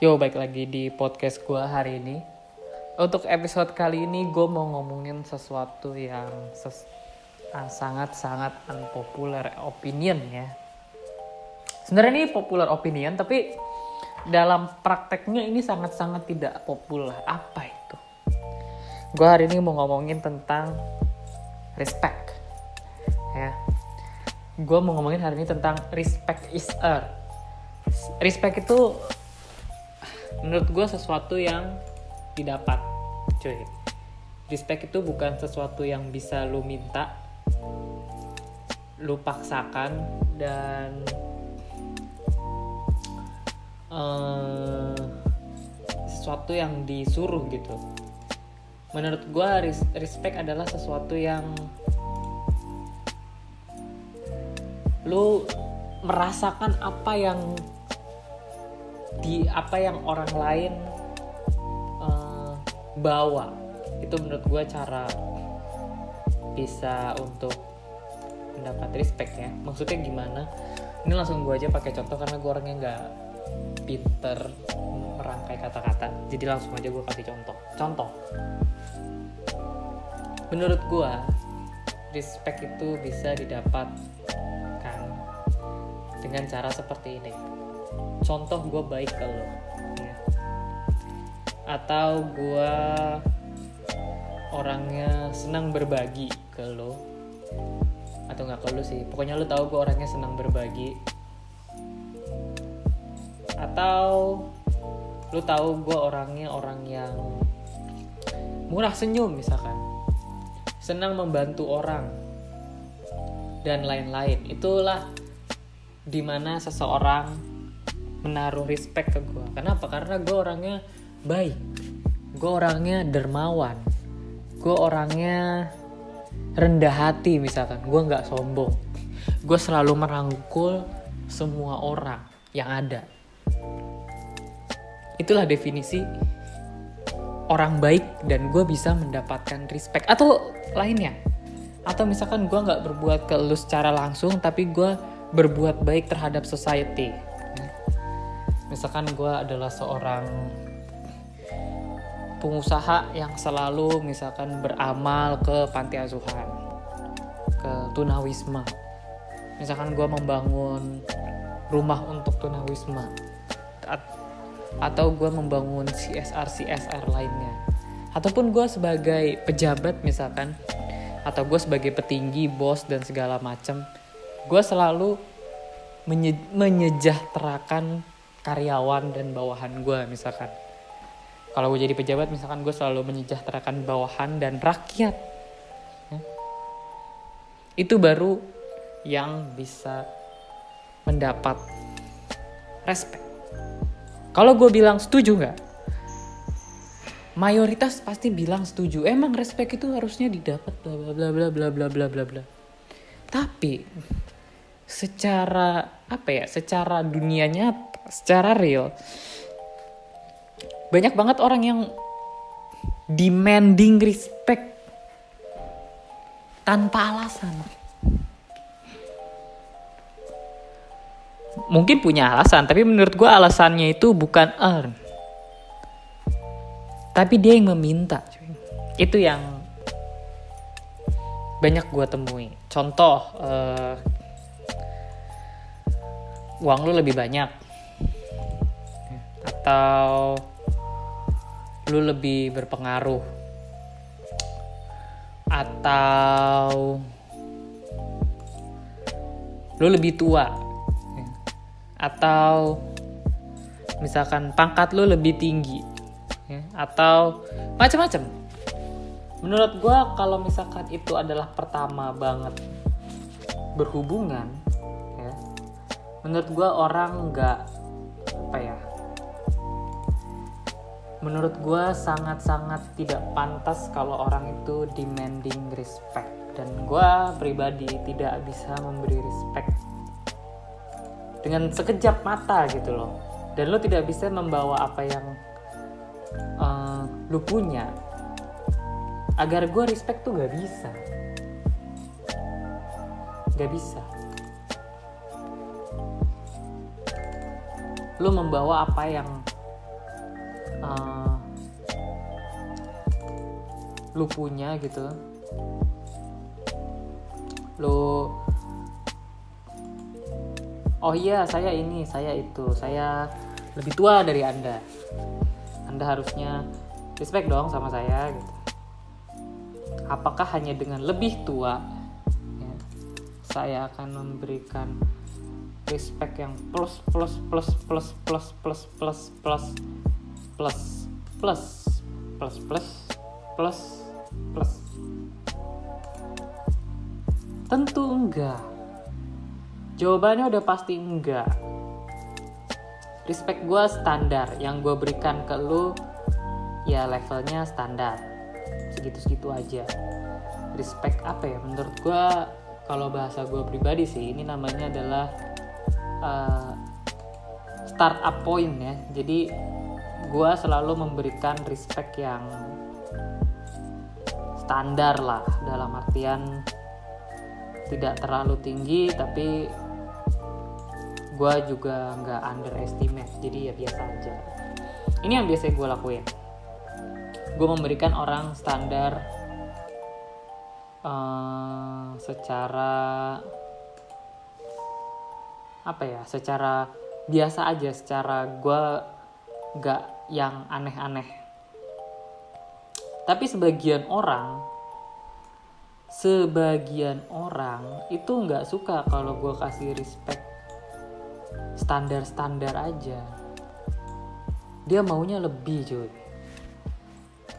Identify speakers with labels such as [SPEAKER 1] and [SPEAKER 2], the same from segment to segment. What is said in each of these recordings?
[SPEAKER 1] Yo, baik lagi di podcast gue hari ini. Untuk episode kali ini gue mau ngomongin sesuatu yang ses sangat-sangat unpopular opinion ya. Sebenarnya ini popular opinion, tapi dalam prakteknya ini sangat-sangat tidak populer. Apa itu? Gue hari ini mau ngomongin tentang respect. Ya. Gue mau ngomongin hari ini tentang respect is earned. Respect itu menurut gue sesuatu yang didapat cuy. Respect itu bukan sesuatu yang bisa lu minta lu paksakan dan uh, sesuatu yang disuruh gitu. Menurut gue respect adalah sesuatu yang lu merasakan apa yang di apa yang orang lain uh, bawa. Itu menurut gue cara bisa untuk mendapat respect ya. Maksudnya gimana? Ini langsung gue aja pakai contoh karena gue orangnya nggak pinter merangkai kata-kata. Jadi langsung aja gue kasih contoh. Contoh. Menurut gue respect itu bisa didapatkan dengan cara seperti ini contoh gue baik ke lo ya. atau gue orangnya senang berbagi ke lo atau nggak ke lo sih. Pokoknya lo tahu gue orangnya senang berbagi. Atau lo tahu gue orangnya orang yang murah senyum misalkan senang membantu orang dan lain-lain. Itulah di mana seseorang menaruh respect ke gue kenapa? Karena gue orangnya baik. Gue orangnya dermawan. Gue orangnya rendah hati misalkan. Gue nggak sombong. Gue selalu merangkul semua orang yang ada. Itulah definisi orang baik dan gue bisa mendapatkan respect. Atau lainnya. Atau misalkan gue nggak berbuat ke lu secara langsung tapi gue berbuat baik terhadap society misalkan gue adalah seorang pengusaha yang selalu misalkan beramal ke panti asuhan ke tunawisma. Misalkan gue membangun rumah untuk tunawisma atau gue membangun CSR CSR lainnya. Ataupun gue sebagai pejabat misalkan atau gue sebagai petinggi bos dan segala macam gue selalu menye menyejahterakan karyawan dan bawahan gue misalkan kalau gue jadi pejabat misalkan gue selalu menyejahterakan bawahan dan rakyat ya. itu baru yang bisa mendapat respect kalau gue bilang setuju nggak? Mayoritas pasti bilang setuju. Emang respect itu harusnya didapat bla bla bla bla bla bla bla bla bla. Tapi secara apa ya? Secara dunia nyata, secara real banyak banget orang yang demanding respect tanpa alasan. mungkin punya alasan tapi menurut gue alasannya itu bukan earn. Tapi dia yang meminta itu yang banyak gue temui. Contoh uh, uang lu lebih banyak atau lu lebih berpengaruh? Atau lu lebih tua? Atau misalkan pangkat lu lebih tinggi? Atau macam-macam. Menurut gue kalau misalkan itu adalah pertama banget berhubungan ya, menurut gue orang nggak apa ya menurut gue sangat-sangat tidak pantas kalau orang itu demanding respect. Dan gue pribadi tidak bisa memberi respect dengan sekejap mata gitu loh. Dan lo tidak bisa membawa apa yang uh, lo punya. Agar gue respect tuh gak bisa. Gak bisa. Lo membawa apa yang uh, lu punya gitu. Lu oh iya saya ini saya itu. Saya lebih tua dari anda. Anda harusnya respect dong sama saya gitu. Apakah hanya dengan lebih tua ya, saya akan memberikan respect yang plus plus plus plus plus plus plus plus plus plus plus plus plus plus tentu enggak. Jawabannya udah pasti enggak. Respect gue standar. Yang gue berikan ke lu ya levelnya standar. Segitu-segitu aja. Respect apa ya? Menurut gue kalau bahasa gue pribadi sih ini namanya adalah uh, startup point ya. Jadi gue selalu memberikan respect yang standar lah dalam artian tidak terlalu tinggi tapi gue juga nggak underestimate jadi ya biasa aja. Ini yang biasa gue lakuin. Gue memberikan orang standar uh, secara apa ya secara biasa aja secara gue nggak yang aneh-aneh. Tapi sebagian orang sebagian orang itu nggak suka kalau gue kasih respect standar-standar aja. Dia maunya lebih cuy.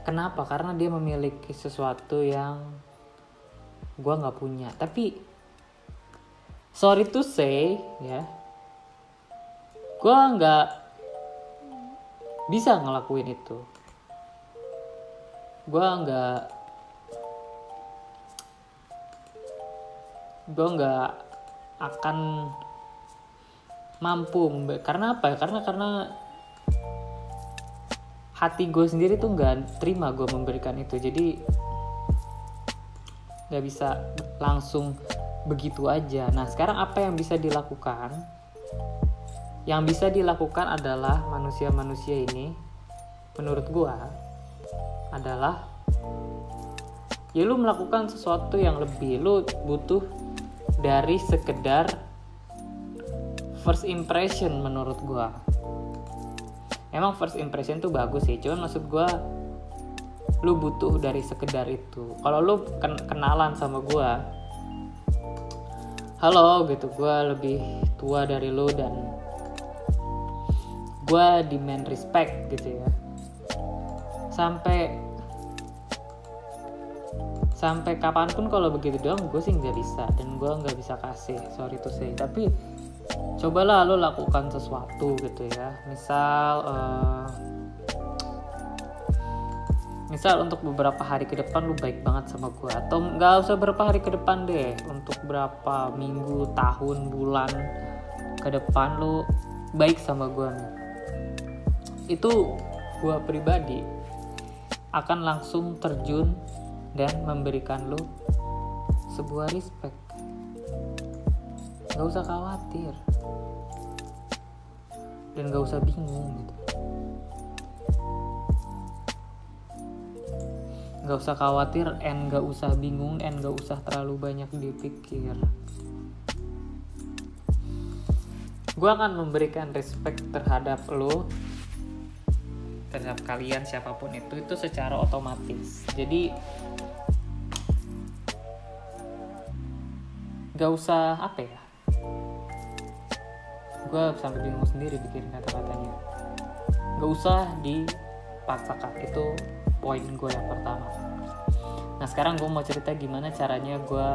[SPEAKER 1] Kenapa? Karena dia memiliki sesuatu yang gue nggak punya. Tapi sorry to say ya gue nggak bisa ngelakuin itu. Gue nggak gue nggak akan mampu karena apa ya? Karena karena hati gue sendiri tuh nggak terima gue memberikan itu. Jadi nggak bisa langsung begitu aja. Nah sekarang apa yang bisa dilakukan yang bisa dilakukan adalah manusia-manusia ini menurut gue adalah ya lu melakukan sesuatu yang lebih. Lu butuh dari sekedar first impression menurut gue emang first impression tuh bagus sih cuman maksud gue lu butuh dari sekedar itu. Kalau lu ken kenalan sama gue halo gitu gue lebih tua dari lu dan gue demand respect gitu ya. Sampai sampai kapan pun kalau begitu doang gue sih nggak bisa. Dan gue nggak bisa kasih sorry to say. Tapi cobalah lo lakukan sesuatu gitu ya. Misal uh, misal untuk beberapa hari ke depan lu baik banget sama gue atau nggak usah beberapa hari ke depan deh. Untuk berapa minggu tahun bulan ke depan lu baik sama gue nih itu gue pribadi akan langsung terjun dan memberikan lu sebuah respect. Gak usah khawatir. Dan gak usah bingung gitu. Gak usah khawatir and gak usah bingung and gak usah terlalu banyak dipikir. Gue akan memberikan respect terhadap lo terhadap kalian siapa pun itu itu secara otomatis. Jadi gak usah apa ya? Gue sampai bingung sendiri bikin kata-katanya. Gak usah dipaksakan. Itu poin gue yang pertama. Nah sekarang gue mau cerita gimana caranya gue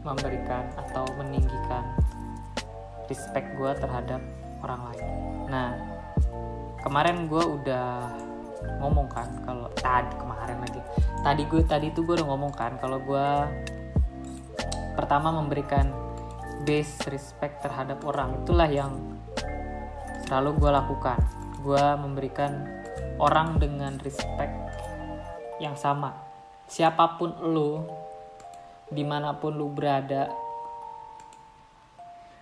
[SPEAKER 1] memberikan atau meninggikan respect gue terhadap orang lain. Nah kemarin gue udah ngomong kan kalau tadi kemarin lagi. Tadi gue tadi tuh gue udah ngomong kan kalau gue pertama memberikan base respect terhadap orang itulah yang selalu gue lakukan. Gue memberikan orang dengan respect yang sama. Siapa pun lu di mana pun lu berada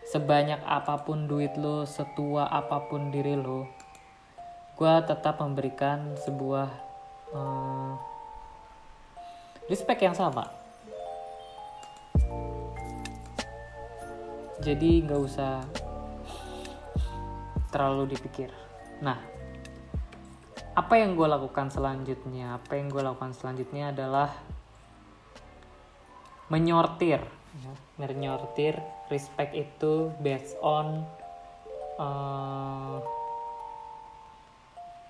[SPEAKER 1] sebanyak apa pun duit lo setua apa pun diri lo gue tetap memberikan sebuah uh, respect yang sama. Jadi nggak usah terlalu dipikir. Nah apa yang gue lakukan selanjutnya? Apa yang gue lakukan selanjutnya adalah menyortir ya. menyortir respect itu based on uh,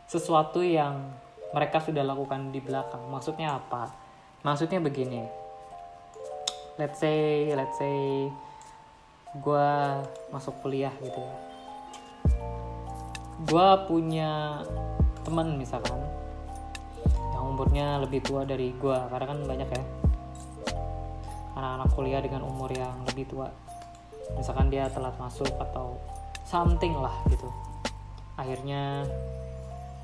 [SPEAKER 1] sesuatu yang mereka sudah lakukan di belakang. Maksudnya apa? Maksudnya begini. Let's say let's say gue masuk kuliah gitu ya. Gue punya teman misalkan yang umurnya lebih tua dari gue karena kan banyak ya. Anak-anak kuliah dengan umur yang lebih tua. Misalkan dia telat masuk atau something lah gitu. Akhirnya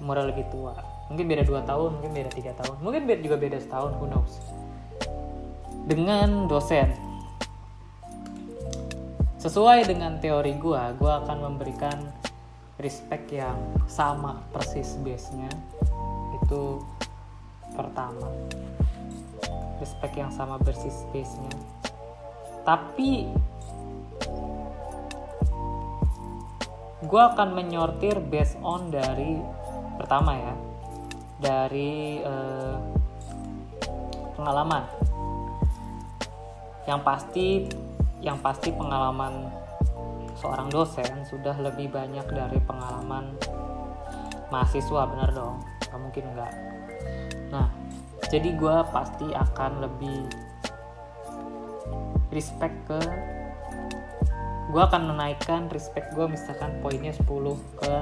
[SPEAKER 1] umurnya lebih tua. Mungkin beda dua tahun mungkin beda tiga tahun. Mungkin beda, juga beda setahun who knows. Dengan dosen. Sesuai dengan teori gue gue akan memberikan respect yang sama persis base-nya. Itu pertama. Respect yang sama persis base-nya. Tapi gue akan menyortir based on dari pertama ya dari eh, pengalaman. Yang pasti yang pasti pengalaman seorang dosen sudah lebih banyak dari pengalaman mahasiswa bener dong? Nggak mungkin enggak nah jadi gue pasti akan lebih respect ke gue akan menaikkan respect gue misalkan poinnya 10 ke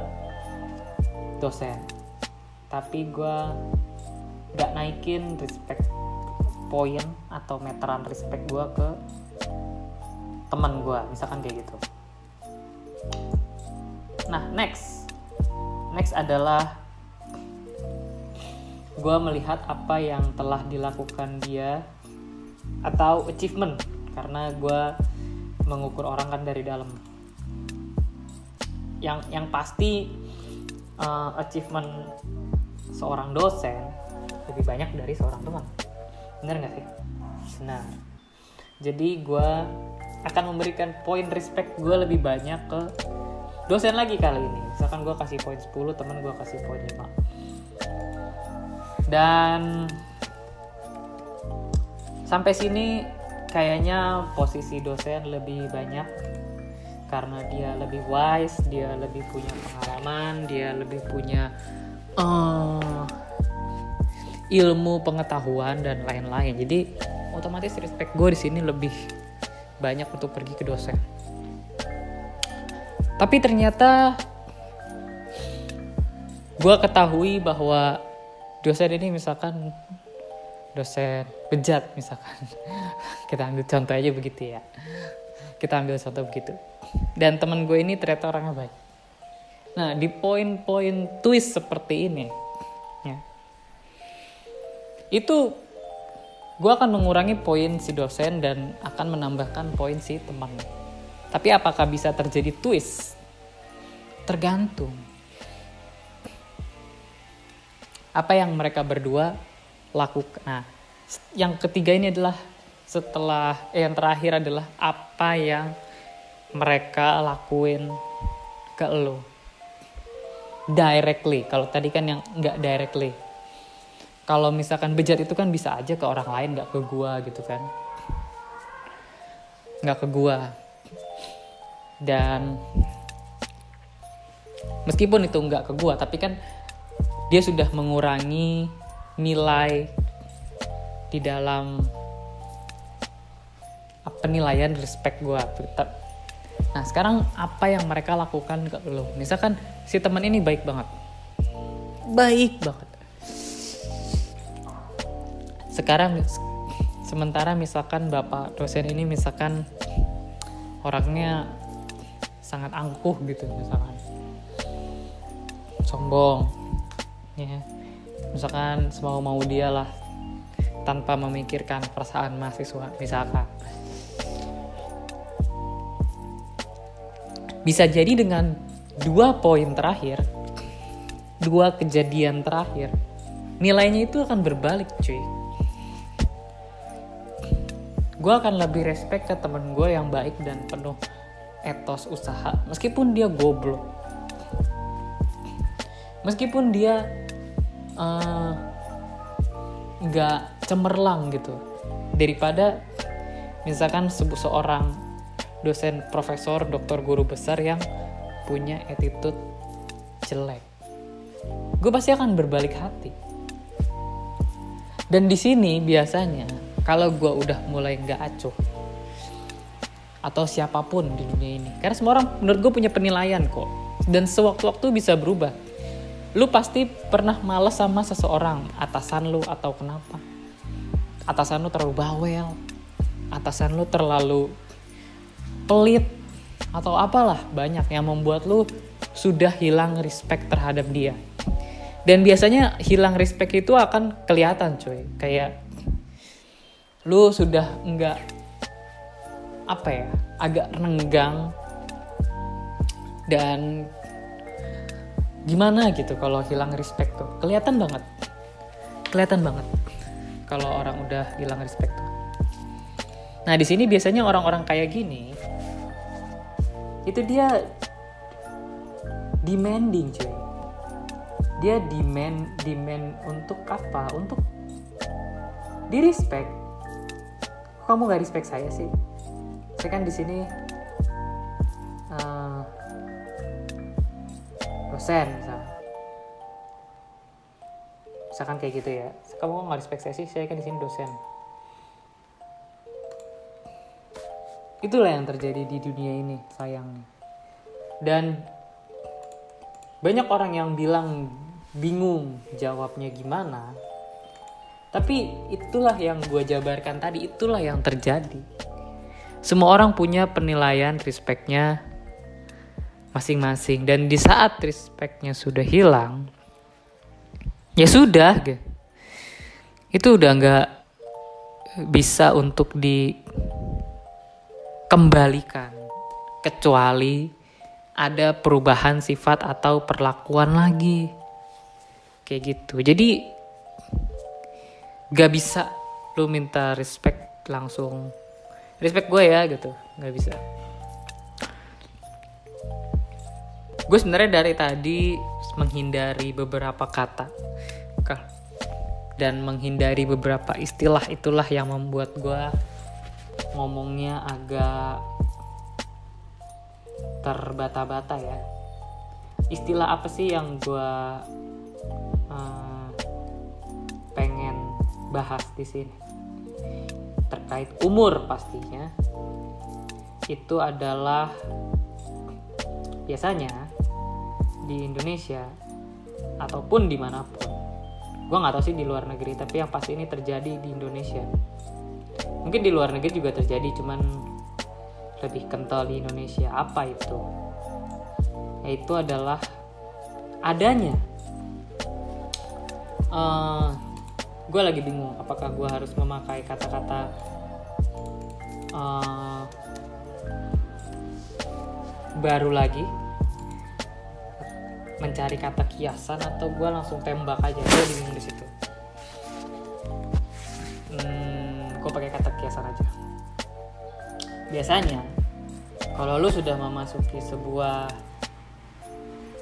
[SPEAKER 1] dosen tapi gue gak naikin respect poin atau meteran respect gue ke teman gue misalkan kayak gitu. Nah next. Next adalah gue melihat apa yang telah dilakukan dia atau achievement karena gue mengukur orang kan dari dalam. Yang yang pasti uh, achievement seorang dosen lebih banyak dari seorang teman. Bener nggak sih? Benar. Jadi gue akan memberikan poin respect gue lebih banyak ke dosen lagi kali ini. Misalkan gue kasih poin 10 temen gue kasih poin 5 dan sampai sini kayaknya posisi dosen lebih banyak karena dia lebih wise dia lebih punya pengalaman dia lebih punya uh, ilmu pengetahuan dan lain-lain. Jadi otomatis respect gue di sini lebih banyak untuk pergi ke dosen. Tapi ternyata gue ketahui bahwa dosen ini misalkan dosen bejat misalkan. Kita ambil contoh aja begitu ya. Kita ambil contoh begitu. Dan teman gue ini ternyata orangnya baik nah di poin-poin twist seperti ini ya itu gue akan mengurangi poin si dosen dan akan menambahkan poin si teman. Tapi apakah bisa terjadi twist? Tergantung. Apa yang mereka berdua lakukan. Nah, yang ketiga ini adalah setelah eh, yang terakhir adalah apa yang mereka lakuin ke lo directly. Kalau tadi kan yang nggak directly. Kalau misalkan bejat itu kan bisa aja ke orang lain nggak ke gua gitu kan. Nggak ke gua. Dan meskipun itu nggak ke gua tapi kan dia sudah mengurangi nilai di dalam penilaian respect gua. Nah sekarang apa yang mereka lakukan ke lo misalkan si teman ini baik banget. Baik. Banget. Sekarang sementara misalkan bapak dosen ini misalkan orangnya sangat angkuh gitu misalkan. Sombong. Ya. Misalkan semau mau dia lah tanpa memikirkan perasaan mahasiswa misalkan. Bisa jadi dengan dua poin terakhir. Dua kejadian terakhir. Nilainya itu akan berbalik cuy. Gue akan lebih respect ke temen gue yang baik dan penuh etos usaha meskipun dia goblok. Meskipun dia eh, nggak uh, cemerlang gitu. Daripada misalkan seorang dosen profesor dokter guru besar yang punya attitude jelek. Gue pasti akan berbalik hati. Dan di sini biasanya kalau gue udah mulai nggak acuh atau siapa pun di dunia ini karena semua orang menurut gue punya penilaian kok dan sewaktu-waktu bisa berubah. Lu pasti pernah males sama seseorang atasan lu atau kenapa. Atasan lu terlalu bawel atasan lu terlalu pelit atau apalah banyak yang membuat lu sudah hilang respect terhadap dia. Dan biasanya hilang respect itu akan kelihatan cuy. Kayak lu sudah enggak apa ya agak renggang dan gimana gitu kalau hilang respect tuh? Kelihatan banget. Kelihatan banget kalau orang udah hilang respect tuh. Nah di sini biasanya orang-orang kayak gini itu dia demanding cuy. Dia demand demand untuk apa? Untuk di respect kamu gak respect saya sih. Saya kan di sini uh, dosen misalnya misalkan kayak gitu ya. Kamu nggak respect saya sih saya kan di sini dosen itulah yang terjadi di dunia ini sayangnya dan banyak orang yang bilang bingung jawabnya gimana tapi itulah yang gue jabarkan tadi, itulah yang terjadi. Semua orang punya penilaian respectnya masing-masing. Dan di saat respectnya sudah hilang, ya sudah. Itu udah nggak bisa untuk dikembalikan. Kecuali ada perubahan sifat atau perlakuan lagi. Kayak gitu. Jadi gak bisa lu minta respect langsung respect gue ya gitu gak bisa gue sebenarnya dari tadi menghindari beberapa kata dan menghindari beberapa istilah itulah yang membuat gue ngomongnya agak terbata-bata ya. Istilah apa sih yang gue uh, bahas di sini? Terkait umur pastinya. Itu adalah biasanya di Indonesia ataupun di mana pun. Gue nggak tahu sih di luar negeri tapi yang pasti ini terjadi di Indonesia mungkin di luar negeri juga terjadi cuman lebih kental di Indonesia. Apa itu? Yaitu adalah adanya. Uh, gue lagi bingung apakah gue harus memakai kata-kata uh, baru lagi. Mencari kata kiasan atau gue langsung tembak aja. Gue bingung di situ kata kiasan aja biasanya kalau lu sudah memasuki sebuah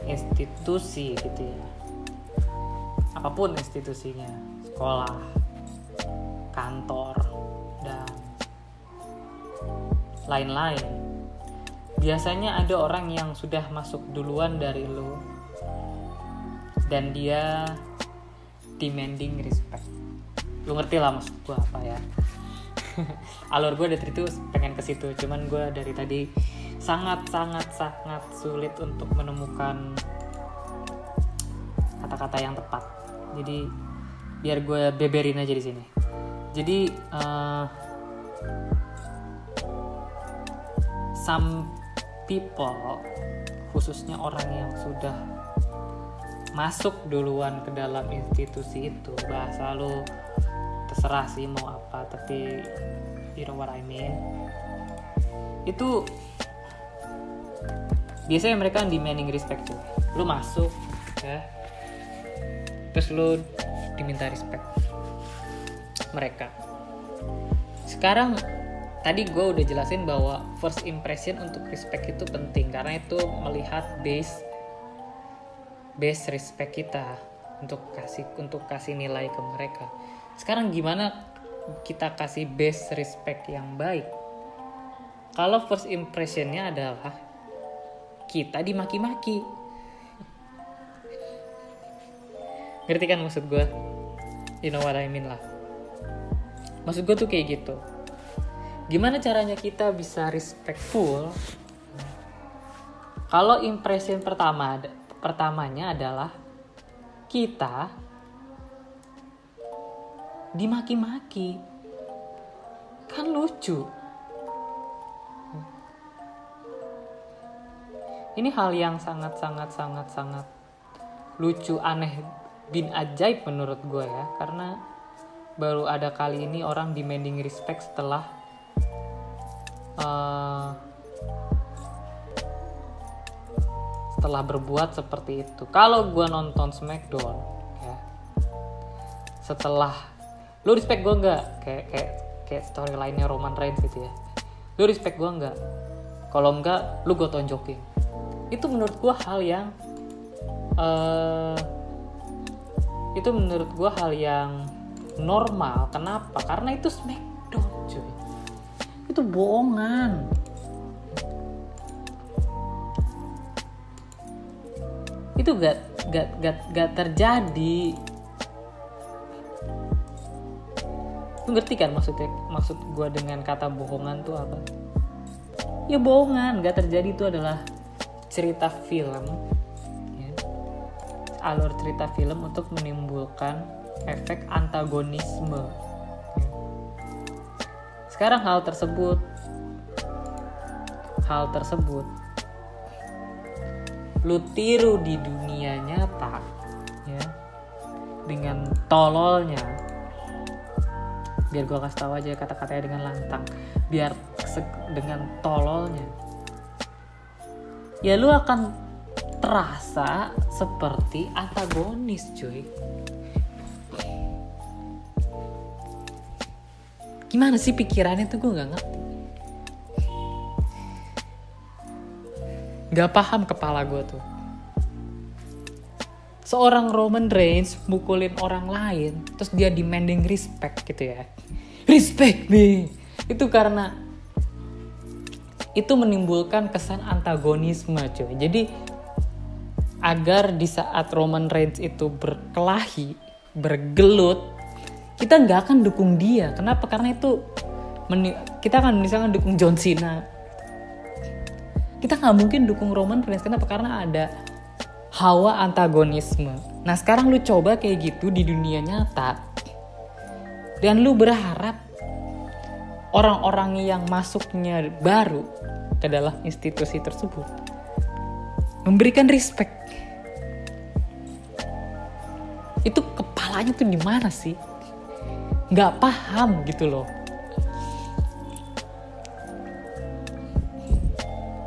[SPEAKER 1] institusi gitu ya apa pun institusinya sekolah, kantor, dan lain-lain. Biasanya ada orang yang sudah masuk duluan dari lo dan dia demanding respect. Lu ngerti lah maksud gue apa ya? Alur gue dari itu pengen ke situ, cuman gue dari tadi sangat sangat sangat sulit untuk menemukan kata-kata yang tepat. Jadi biar gue beberin aja di sini jadi uh, some people khususnya orang yang sudah masuk duluan ke dalam institusi itu bahasa lo terserah sih mau apa tapi you know what I mean. Itu biasanya mereka demanding respect tuh. Lu masuk ya. Terus lu diminta respect mereka. Sekarang tadi gue udah jelasin bahwa first impression untuk respect itu penting karena itu melihat base base respect kita untuk kasih untuk kasih nilai ke mereka sekarang gimana kita kasih base respect yang baik? Kalau first impressionnya adalah kita dimaki-maki. Ngerti kan maksud gue you know what I mean lah. Maksud gue tuh kayak gitu. Gimana caranya kita bisa respectful? Kalau impression pertama pertamanya adalah kita dimaki-maki. Kan lucu. Ini hal yang sangat sangat sangat sangat lucu aneh bin ajaib menurut gue ya. Karena baru ada kali ini orang demanding respect setelah uh, setelah berbuat seperti itu. Kalau gue nonton Smackdown ya setelah lu respect gue nggak? Kayak kayak kayak storyline-nya Roman Reigns gitu ya. Lu respect gue nggak? Kalau enggak lu gue tonjokin. Itu menurut gue hal yang uh, itu menurut gue hal yang normal. Kenapa? Karena itu smackdown cuy. Itu bohongan. Itu gak gak gak gak terjadi lu ngerti kan maksudnya maksud gue dengan kata bohongan tuh apa ya bohongan gak terjadi itu adalah cerita film ya. alur cerita film untuk menimbulkan efek antagonisme ya. sekarang hal tersebut hal tersebut lu tiru di dunia nyata ya dengan tololnya biar gue kasih tahu aja kata-katanya dengan lantang. Biar dengan tololnya. Ya lu akan terasa seperti antagonis cuy. Gimana sih pikirannya tuh? Gue nggak ngerti. Gak paham kepala gue tuh seorang Roman Reigns mukulin orang lain terus dia demanding respect gitu ya. Respect me. Itu karena itu menimbulkan kesan antagonisme cuy. Jadi agar di saat Roman Reigns itu berkelahi bergelut kita nggak akan dukung dia. Kenapa? Karena itu kita akan misalnya dukung John Cena. Kita nggak mungkin dukung Roman Reigns. Kenapa? Karena ada hawa antagonisme. Nah sekarang lu coba kayak gitu di dunia nyata. Dan lu berharap orang-orang yang masuknya baru ke dalam institusi tersebut memberikan respect. Itu kepalanya tuh di mana sih? Gak paham gitu loh.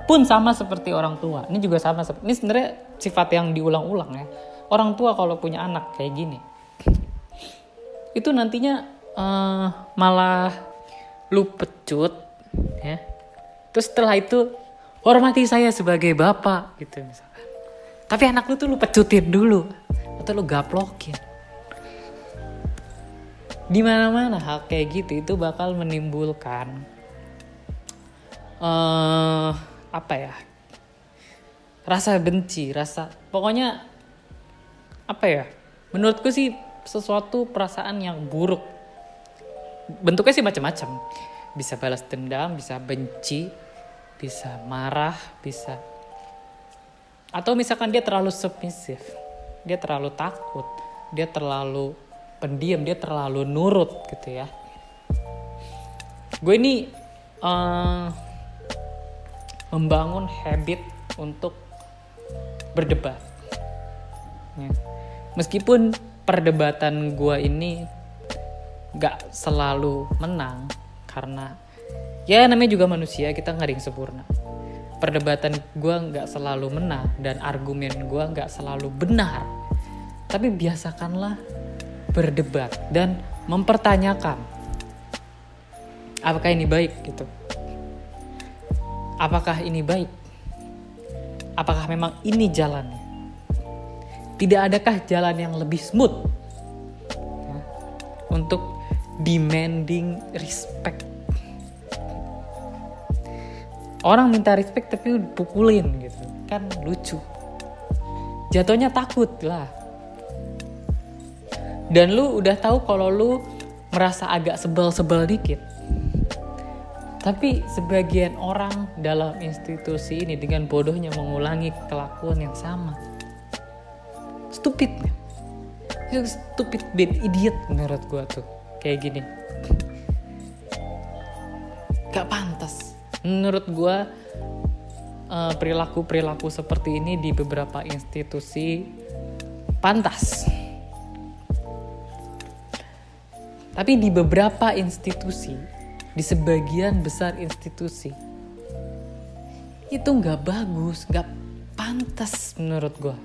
[SPEAKER 1] Pun sama seperti orang tua. Ini juga sama. Ini sebenarnya sifat yang diulang-ulang ya. Orang tua kalau punya anak kayak gini, itu nantinya uh, malah lu pecut, ya. Terus setelah itu hormati saya sebagai bapak gitu misalkan. Tapi anak lu tuh lu pecutin dulu atau lu gaplokin. Di mana-mana hal kayak gitu itu bakal menimbulkan uh, apa ya rasa benci rasa pokoknya apa ya menurutku sih sesuatu perasaan yang buruk. Bentuknya sih macam-macam. Bisa balas dendam bisa benci bisa marah bisa atau misalkan dia terlalu submisif dia terlalu takut dia terlalu pendiam dia terlalu nurut gitu ya. Gue ini uh, membangun habit untuk berdebat. Ya. Meskipun perdebatan gue ini gak selalu menang karena ya namanya juga manusia kita nggak ada yang sempurna. Perdebatan gue nggak selalu menang dan argumen gue nggak selalu benar. tapi biasakanlah berdebat dan mempertanyakan apakah ini baik gitu apakah ini baik? Apakah memang ini jalannya tidak adakah jalan yang lebih smooth? Ya, untuk demanding respect. Orang minta respect tapi pukulin gitu. Kan lucu. Jatuhnya takut lah. Dan lu udah tahu kalau lu merasa agak sebel-sebel dikit tapi sebagian orang dalam institusi ini dengan bodohnya mengulangi kelakuan yang sama. Stupid. Itu stupid bit idiot menurut gua tuh. Kayak gini. Gak pantas. Menurut gua eh, perilaku-perilaku seperti ini di beberapa institusi pantas. Tapi di beberapa institusi, di sebagian besar institusi, itu nggak bagus, nggak pantas menurut gue.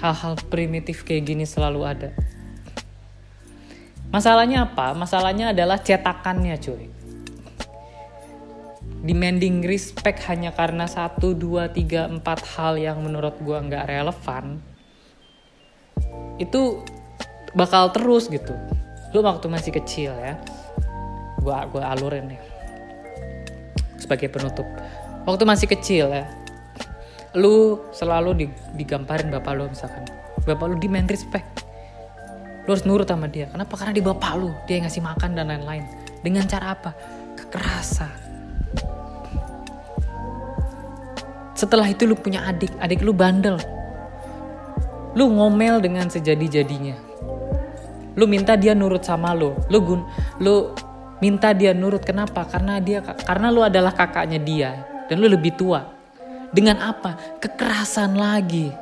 [SPEAKER 1] Hal-hal primitif kayak gini selalu ada. Masalahnya apa? Masalahnya adalah cetakannya cuy. Demanding respect hanya karena satu, dua, tiga, empat hal yang menurut gue nggak relevan. Itu bakal terus gitu lu waktu masih kecil ya gua gua alurin nih. Sebagai penutup. Waktu masih kecil ya lu selalu digamparin bapak lu misalkan. Bapak lu demand respect. Lu harus nurut sama dia. Kenapa? Karena di bapak lu. Dia yang ngasih makan dan lain-lain. Dengan cara apa? Kekerasan. Setelah itu lu punya adik. Adik lu bandel. Lu ngomel dengan sejadi-jadinya. Lu minta dia nurut sama lu. Lu gun lu minta dia nurut. Kenapa? Karena dia karena lu adalah kakaknya dia dan lu lebih tua. Dengan apa? Kekerasan lagi.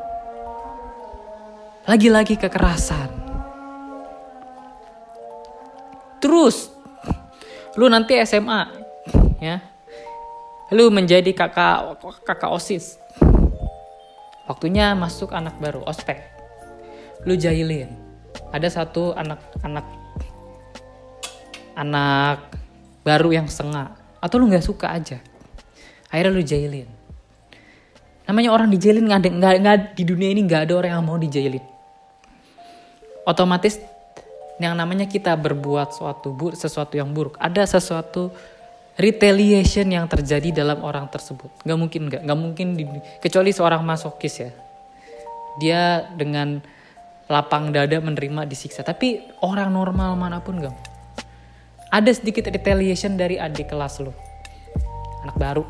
[SPEAKER 1] Lagi-lagi kekerasan. Terus lu nanti SMA ya. Lu menjadi kakak kakak osis. Waktunya masuk anak baru ospek. Lu jahilin. Ada satu anak-anak anak baru yang sengak atau lu nggak suka aja. Akhirnya lu jailin. Namanya orang dijailin nggak ada nggak nggak di dunia ini nggak ada orang yang mau dijailin. Otomatis yang namanya kita berbuat suatu buruk sesuatu yang buruk ada sesuatu retaliation yang terjadi dalam orang tersebut. Nggak mungkin nggak nggak mungkin di, kecuali seorang masokis ya. Dia dengan lapang dada menerima disiksa. Tapi orang normal mana pun gak ada sedikit retaliation dari adik kelas lo. Anak baru.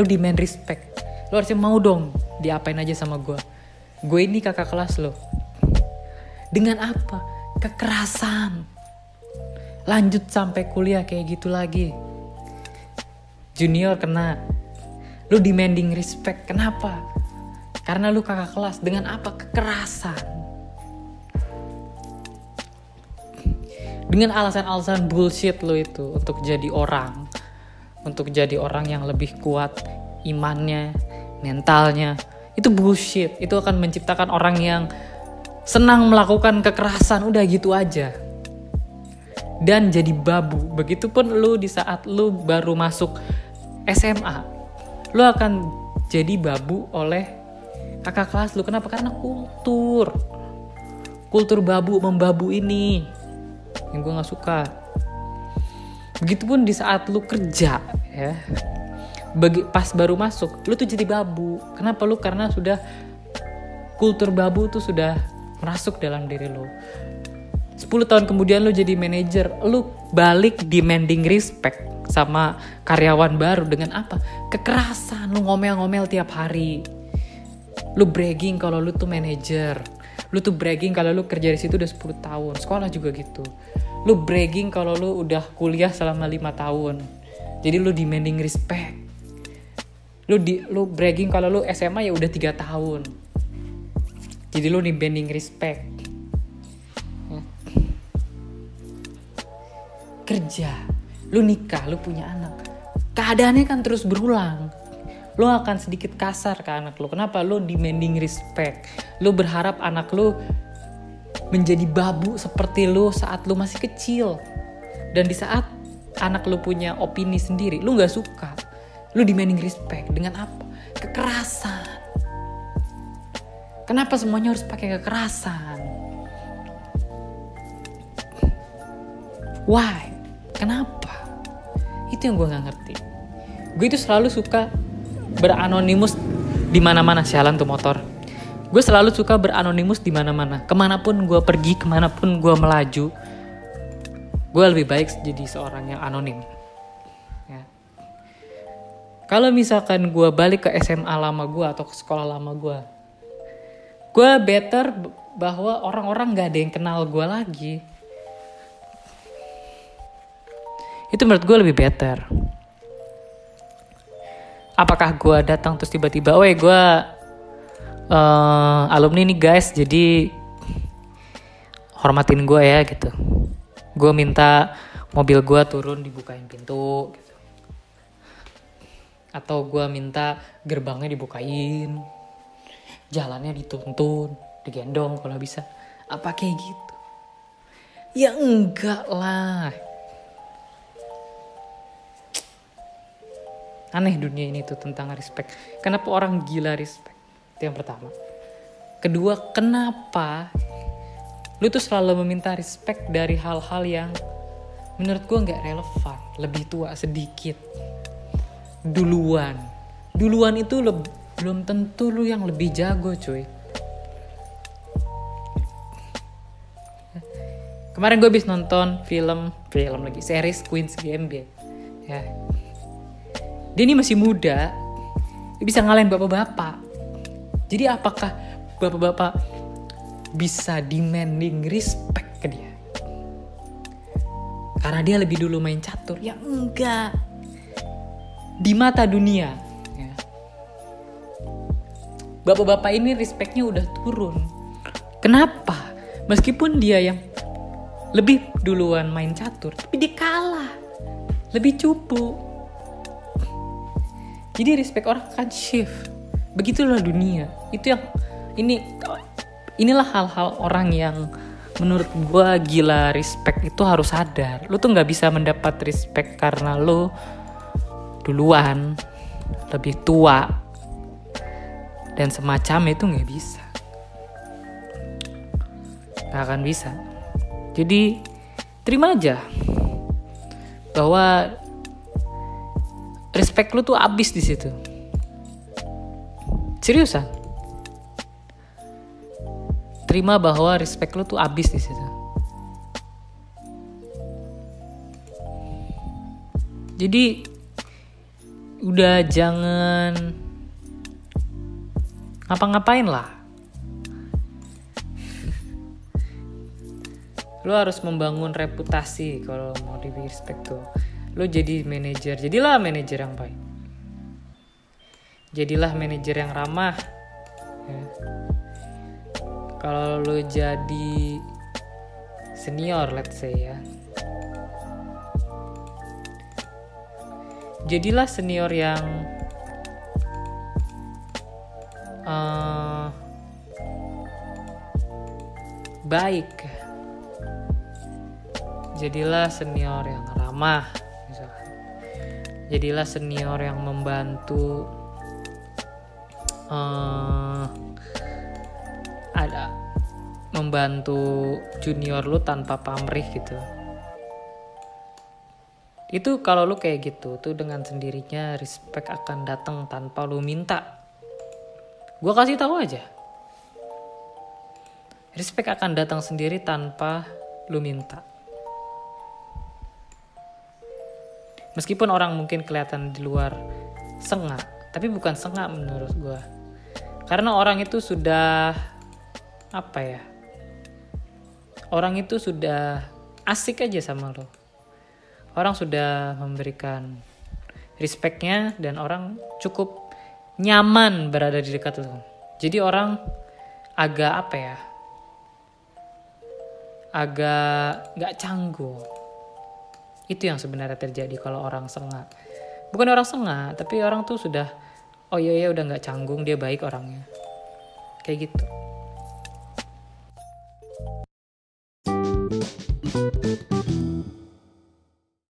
[SPEAKER 1] Lo demand respect. Lo harusnya mau dong diapain aja sama gue. Gue ini kakak kelas lo. Dengan apa? Kekerasan. Lanjut sampai kuliah kayak gitu lagi. Junior kena. Lo demanding respect. Kenapa? Karena lu kakak kelas dengan apa? Kekerasan. Dengan alasan-alasan bullshit lu itu untuk jadi orang. Untuk jadi orang yang lebih kuat imannya, mentalnya. Itu bullshit. Itu akan menciptakan orang yang senang melakukan kekerasan. Udah gitu aja. Dan jadi babu. Begitupun lu di saat lu baru masuk SMA. Lu akan jadi babu oleh kakak kelas lu kenapa karena kultur kultur babu membabu ini yang gue nggak suka. Begitupun di saat lu kerja ya. Bagi pas baru masuk lu tuh jadi babu. Kenapa lu? Karena sudah kultur babu tuh sudah merasuk dalam diri lu. 10 tahun kemudian lu jadi manajer lu balik demanding respect sama karyawan baru dengan apa? Kekerasan lu ngomel-ngomel tiap hari. Lu bragging kalau lu tuh manajer lu tuh bragging kalau lu kerja di situ udah 10 tahun. Sekolah juga gitu. Lu bragging kalau lu udah kuliah selama lima tahun. Jadi lu demanding respect. Lu di lu bragging kalau lu SMA ya udah tiga tahun. Jadi lu demanding respect. Ya. kerja. Lu nikah lu punya anak. Keadaannya kan terus berulang lo akan sedikit kasar ke anak lo. Kenapa? Lo demanding respect. Lo berharap anak lo menjadi babu seperti lo saat lo masih kecil. Dan di saat anak lo punya opini sendiri lo nggak suka lo demanding respect. Dengan apa? Kekerasan. Kenapa semuanya harus pakai kekerasan? Why? Kenapa? Itu yang gue nggak ngerti. Gue itu selalu suka beranonimus di mana-mana sialan tuh motor. Gue selalu suka beranonimus di mana-mana. Ke mana pun gue pergi ke mana pun gue melaju gue lebih baik jadi seorang yang anonim. Ya. kalau misalkan gue balik ke SMA lama gue atau ke sekolah lama gue gue better bahwa orang-orang gak ada yang kenal gue lagi. Itu menurut gue lebih better apakah gue datang terus tiba-tiba, weh gue uh, alumni nih guys, jadi hormatin gue ya gitu. Gue minta mobil gue turun dibukain pintu gitu. Atau gue minta gerbangnya dibukain, jalannya dituntun, digendong kalau bisa. Apa kayak gitu? Ya enggak lah aneh dunia ini tuh tentang respect. Kenapa orang gila respect? Itu yang pertama. Kedua kenapa lu tuh selalu meminta respect dari hal-hal yang menurut gue nggak relevan? Lebih tua sedikit. Duluan. Duluan itu belum tentu lu yang lebih jago cuy. Kemarin gue habis nonton film film lagi series Queen's Gambit. Ya dia ini masih muda dia bisa ngalahin bapak-bapak. Jadi apakah bapak-bapak bisa demanding respect ke dia? Karena dia lebih dulu main catur. Ya enggak. Di mata dunia ya. bapak-bapak ini respectnya udah turun. Kenapa? Meskipun dia yang lebih duluan main catur tapi dia kalah. Lebih cupu jadi respect orang akan shift. Begitulah dunia. Itu yang ini inilah hal-hal orang yang menurut gue gila respect itu harus sadar. Lu tuh nggak bisa mendapat respect karena lu duluan lebih tua dan semacam itu nggak bisa. Nggak akan bisa. Jadi terima aja bahwa respect lu tuh abis di situ. Seriusan terima bahwa respect lu tuh abis di situ. Jadi udah jangan ngapa-ngapain lah. Lu harus membangun reputasi kalau mau di respect tuh lo jadi manajer. Jadilah manajer yang baik. Jadilah manajer yang ramah. Ya. kalau lo jadi senior let's say ya. Jadilah senior yang uh, baik. Jadilah senior yang ramah jadilah senior yang membantu uh, ada membantu junior lu tanpa pamrih gitu. Itu kalau lu kayak gitu tuh dengan sendirinya respect akan datang tanpa lu minta. Gue kasih tahu aja. Respect akan datang sendiri tanpa lu minta meskipun orang mungkin kelihatan di luar sengak tapi bukan sengak menurut gue karena orang itu sudah apa ya orang itu sudah asik aja sama lo. Orang sudah memberikan respectnya dan orang cukup nyaman berada di dekat lo. Jadi orang agak apa ya agak nggak canggung itu yang sebenarnya terjadi kalau orang sengak. Bukan orang sengak, tapi orang tuh sudah oh iya ya udah nggak canggung dia baik orangnya kayak gitu